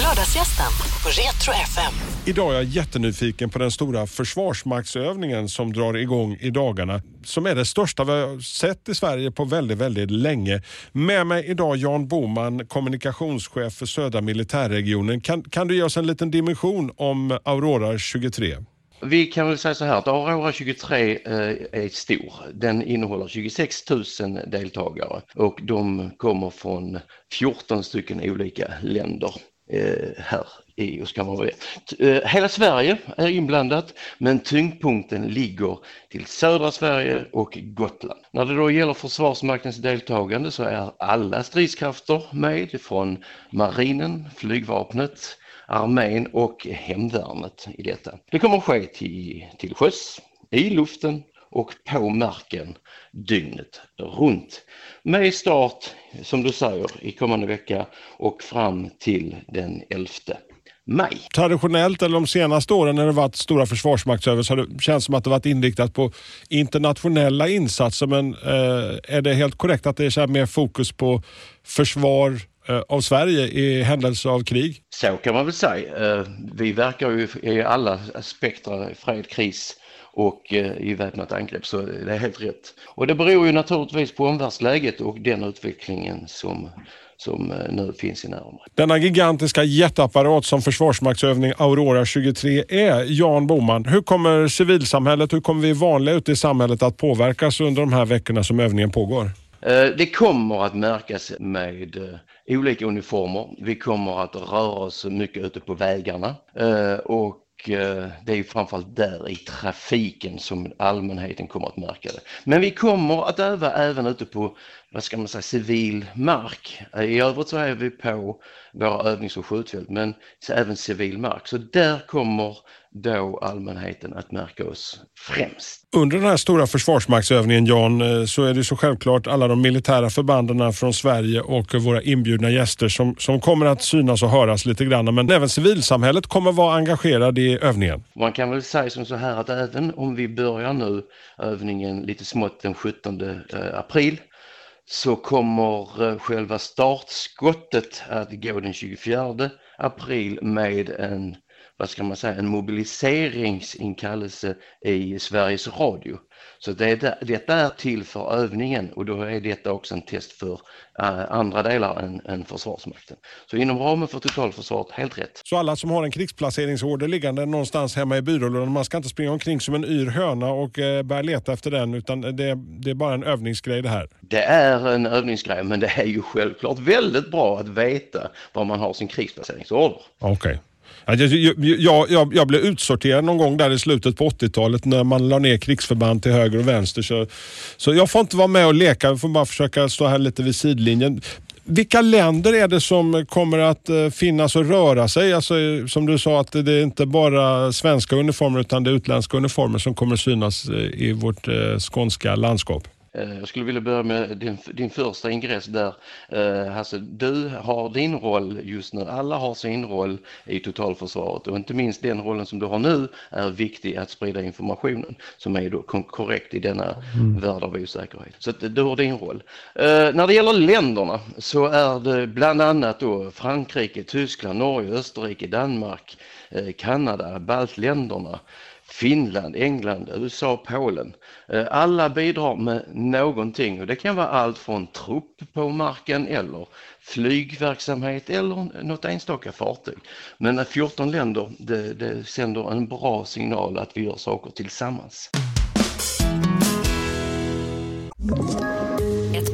Lördagsgästen på Retro FM. Idag är jag jättenyfiken på den stora försvarsmaktsövningen som drar igång i dagarna. Som är det största vi har sett i Sverige på väldigt, väldigt länge. Med mig idag Jan Boman, kommunikationschef för södra militärregionen. Kan, kan du ge oss en liten dimension om Aurora 23? Vi kan väl säga så här att Aurora 23 eh, är stor. Den innehåller 26 000 deltagare och de kommer från 14 stycken olika länder eh, här i Oskarshamn. Eh, hela Sverige är inblandat men tyngdpunkten ligger till södra Sverige och Gotland. När det då gäller Försvarsmaktens deltagande så är alla stridskrafter med från marinen, flygvapnet, armén och hemvärnet i detta. Det kommer att ske till, till sjöss, i luften och på marken dygnet runt. Med start, som du säger, i kommande vecka och fram till den 11 maj. Traditionellt eller de senaste åren när det varit stora försvarsmaktsövningar har det känts som att det varit inriktat på internationella insatser men eh, är det helt korrekt att det är så mer fokus på försvar av Sverige i händelse av krig? Så kan man väl säga. Eh, vi verkar ju i alla spektra, fred, kris och eh, i väpnat angrepp så det är helt rätt. Och det beror ju naturligtvis på omvärldsläget och den utvecklingen som som eh, nu finns i närområdet. Denna gigantiska jätteapparat som försvarsmaktsövning Aurora 23 är, Jan Boman, hur kommer civilsamhället, hur kommer vi vanliga ute i samhället att påverkas under de här veckorna som övningen pågår? Eh, det kommer att märkas med eh, olika uniformer. Vi kommer att röra oss mycket ute på vägarna eh, och det är ju framförallt där i trafiken som allmänheten kommer att märka det. Men vi kommer att öva även ute på vad ska man säga, civil mark. I övrigt så är vi på våra övnings och skjutfält men även civil mark. Så där kommer då allmänheten att märka oss främst. Under den här stora försvarsmaktsövningen Jan eh, så är det så självklart alla de militära förbanden från Sverige och våra inbjudna gäster som, som kommer att synas och höras lite grann. Men även civilsamhället kommer vara engagerad i övningen. Man kan väl säga som så här att även om vi börjar nu övningen lite smått den 17 eh, april så kommer eh, själva startskottet att gå den 24 april med en, vad ska man säga, en mobiliseringsinkallelse i Sveriges Radio. Så det, detta är till för övningen och då är detta också en test för uh, andra delar än, än Försvarsmakten. Så inom ramen för totalförsvaret, helt rätt. Så alla som har en krigsplaceringsorder liggande någonstans hemma i byrålådan, man ska inte springa omkring som en yr höna och uh, börja leta efter den utan det, det är bara en övningsgrej det här? Det är en övningsgrej men det är ju självklart väldigt bra att veta var man har sin krigsplaceringsorder. Okej. Okay. Alltså, jag, jag, jag, jag, blev utsorterad någon gång där i slutet på 80-talet när man la ner krigsförband till höger och vänster. Så, så jag får inte vara med och leka, jag får bara försöka stå här lite vid sidlinjen. Vilka länder är det som kommer att eh, finnas och röra sig? Alltså, som du sa att det är inte bara svenska uniformer utan det är utländska uniformer som kommer synas eh, i vårt eh, skånska landskap. Eh, jag skulle vilja börja med din, din första ingress där. Eh, Hasse, du har din roll just nu. Alla har sin roll i totalförsvaret och inte minst den rollen som du har nu är viktig att sprida informationen som är då korrekt i denna mm. värld av osäkerhet. Så du har din roll. Eh, när det gäller länderna så är det bland annat då Frankrike, Tyskland, Norge, Österrike, Danmark, Kanada, baltländerna Finland, England, USA, Polen. Eh, alla bidrar med någonting och det kan vara allt från trupp på marken eller flygverksamhet eller något enstaka fartyg. Men 14 länder, det, det sänder en bra signal att vi gör saker tillsammans.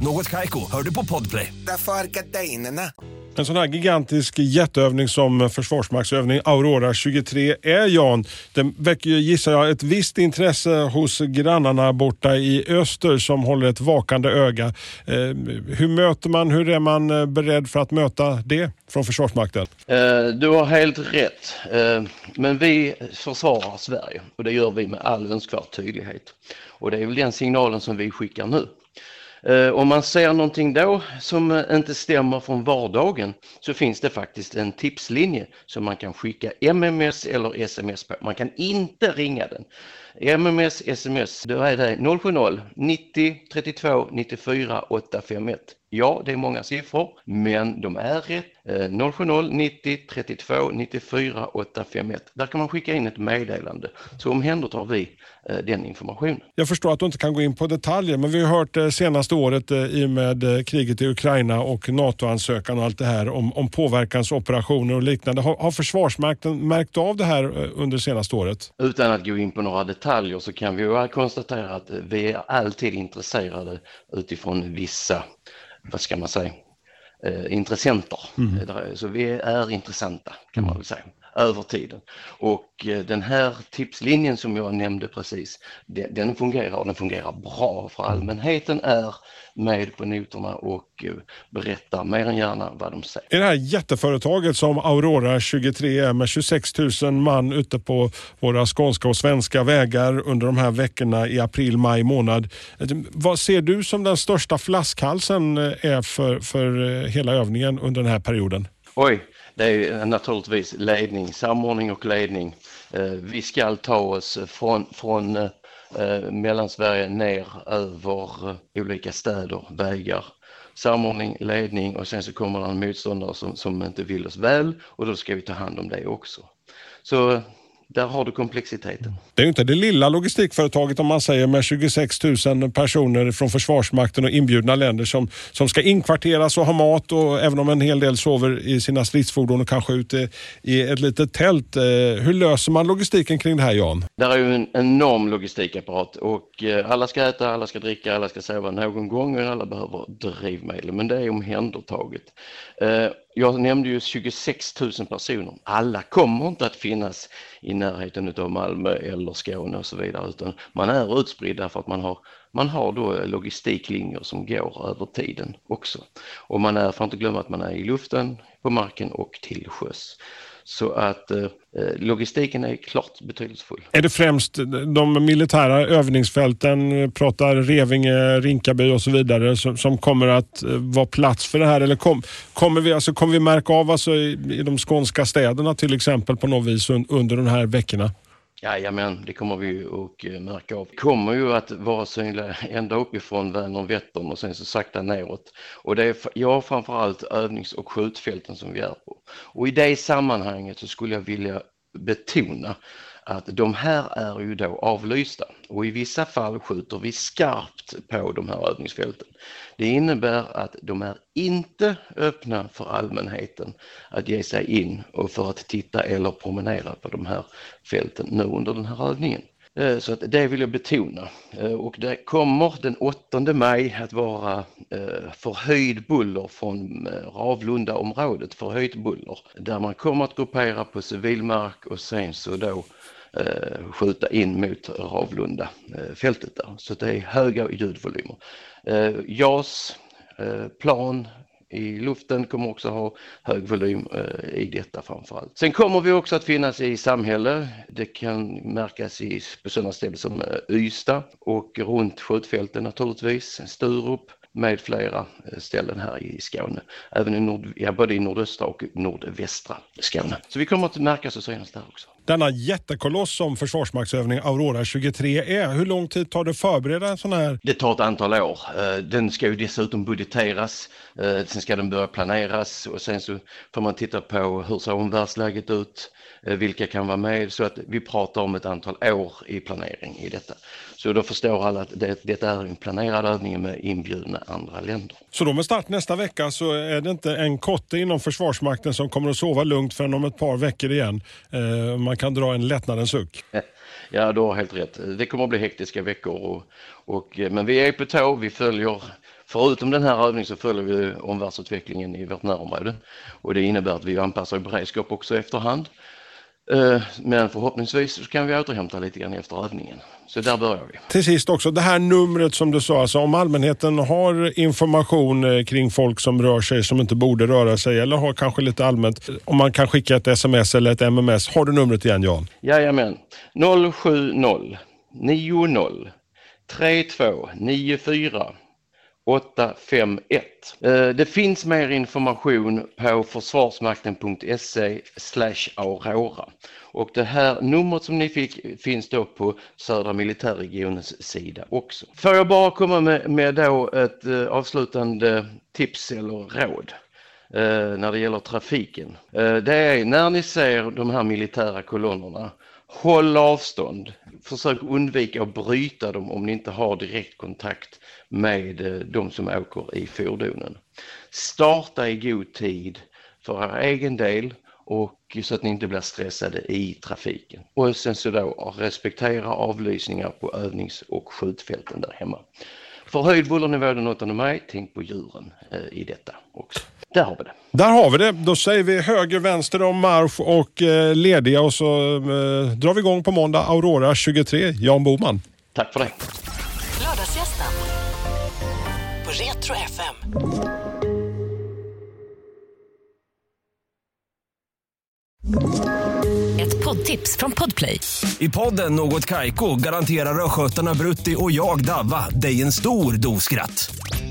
Något Kaiko, hör du på Podplay. Därför är gardinerna. En sån här gigantisk jätteövning som Försvarsmaktsövning Aurora 23 är Jan. Den väcker ju, gissar jag ett visst intresse hos grannarna borta i öster som håller ett vakande öga. Eh, hur möter man, hur är man eh, beredd för att möta det från Försvarsmakten? Eh, Du har helt rätt. Eh, Men vi försvarar Sverige och det gör vi med all önskvärd tydlighet. Och det är väl den signalen som vi skickar nu. Eh, om man ser någonting då som eh, inte stämmer från vardagen så finns det faktiskt en tipslinje som man kan skicka MMS eller sms på. Man kan inte ringa den. MMS, sms, då är det 070-90 32 94 851. Ja, det är många siffror, men de är rätt. Eh, 070-90 32 94 851. Där kan man skicka in ett meddelande så omhändertar vi eh, den informationen. Jag förstår att du inte kan gå in på detaljer men vi har hört det senaste året eh, i och med eh, kriget i Ukraina och NATO-ansökan och allt det här om, om påverkansoperationer och liknande. Har, har Försvarsmakten märkt av det här eh, under senaste året? Utan att gå in på några detaljer så kan vi ju konstatera att vi är alltid intresserade utifrån vissa, vad ska man säga, eh, intressenter. Eh, där- Så vi är intressanta kan man väl säga över tiden. Och eh, den här tipslinjen som jag nämnde precis, den, den fungerar och den fungerar bra för allmänheten är med på noterna och eh, berättar mer än gärna vad de säger. I det här jätteföretaget som Aurora 23 är med 26 000 man ute på våra skånska och svenska vägar under de här veckorna i april, maj månad. Eh, Vad ser du som den största flaskhalsen är för, för hela övningen under den här perioden? Oj, det är naturligtvis ledning, samordning och ledning. Eh, vi ska ta oss från, från eh, eh, Mellansverige ner över olika städer, vägar. Samordning, ledning och sen så kommer det en motståndare som, som inte vill oss väl och då ska vi ta hand om det också. Så där har du komplexiteten. Det är ju inte det lilla logistikföretaget om man säger med 26 000 personer från Försvarsmakten och inbjudna länder som, som ska inkvarteras och ha mat och även om en hel del sover i sina stridsfordon och kanske ute i ett litet tält. Eh, Hur löser man logistiken kring det här Jan? Där är ju en enorm logistikapparat och eh, alla ska äta, alla ska dricka, alla ska sova någon gång och alla behöver drivmedel. Men det är omhändertaget. Jag nämnde ju 26 000 personer. Alla kommer inte att finnas i närheten av Malmö eller Skåne och så vidare utan man är utspridd därför att man har, man har då logistiklinjer som går över tiden också. Och man är, får inte glömma att man är i luften, på marken och till sjöss. Så att eh, eh logistiken är klart betydelsefull. Är det främst de militära övningsfälten, eh, pratar Revinge, Rinkaby och så vidare, som, som kommer att eh, vara plats för det här? Eller kom, kommer, vi, alltså, kommer vi märka av alltså, i, i de skånska städerna till exempel på något vis un, under de här veckorna? Jajamän, det kommer vi att eh, märka av. Det kommer ju att vara synliga ända uppifrån Vänern, Vättern och sen så sakta neråt. Och det är ja, framförallt övnings och skjutfälten som vi är på. Och i det sammanhanget så skulle jag vilja betona att de här är ju då avlysta och i vissa fall skjuter vi skarpt på de här övningsfälten. Det innebär att de är inte öppna för allmänheten att ge sig in och för att titta eller promenera på de här fälten nu under den här övningen. Eh, så att det vill jag betona. Eh, och det kommer den 8 maj att vara eh, förhöjd buller från Ravlundaområdet, förhöjt buller, där man kommer att gruppera på civilmark och sen så då skjuta in mot Ravlunda fältet där. Så det är höga ljudvolymer. JAS, plan i luften kommer också ha hög volym eh, i detta framförallt. Sen kommer vi också att finnas i samhälle. Det kan märkas i på sådana ställen som eh, Ystad och runt skjutfälten naturligtvis, Sturup med flera eh, ställen här i Skåne. Även i nord, ja, både i nordöstra och nordvästra Skåne. Så vi kommer att märkas och synas där också. Denna jättekoloss som Försvarsmaktsövning Aurora 23 är, hur lång tid tar det att förbereda en sån här? Det tar ett antal år. Eh, Den ska ju dessutom budgeteras, eh, sen ska den börja planeras och sen så får man titta på hur ser omvärldsläget ut, eh, vilka kan vara med, så att vi pratar om ett antal år i planering i detta. Så då förstår alla att det, detta är en planerad övning med inbjudna andra länder. Så då med start nästa vecka så är det inte en kotte inom Försvarsmakten som kommer att sova lugnt förrän om ett par veckor igen. Eh, man kan dra en lättnadens suck. Ja, du har helt rätt. Det kommer att bli hektiska veckor, och, och, men vi är på tå, vi följer Förutom den här övningen så följer vi omvärldsutvecklingen i vårt närområde och det innebär att vi anpassar beredskap också efterhand. Eh, men förhoppningsvis så kan vi återhämta lite grann efter övningen. Så där börjar vi. Till sist också, det här numret som du sa, alltså om allmänheten har information eh, kring folk som rör sig som inte borde röra sig eller har kanske lite allmänt, om man kan skicka ett sms eller ett MMS. Har du numret igen Jan? Jajamän, 070 90 32 94 851. Eh, det finns mer information på försvarsmakten.se aurora och det här numret som ni fick finns då på Södra militärregionens sida också. Får jag bara komma med, med då ett eh, avslutande tips eller råd eh, när det gäller trafiken. Det är när ni ser de här militära kolonnerna Håll avstånd. Försök undvika att bryta dem om ni inte har direktkontakt med eh, de som åker i fordonen. Starta i god tid för er egen del och så att ni inte blir stressade i trafiken. Och sen så då respektera avlysningar på övnings och skjutfälten där hemma. Förhöjd bullernivå den 8 maj, tänk på djuren eh, i detta också. Där har vi det. Där har vi det. Då säger vi höger, vänster om marsch och eh, lediga och så eh, drar vi igång på måndag. Aurora 23, Jan Boman. Tack för det. Lördagsgästen på Retro FM. Ett poddtips från Podplay. I podden Något Kaiko garanterar östgötarna Brutti och jag, Davva, dig en stor dos skratt.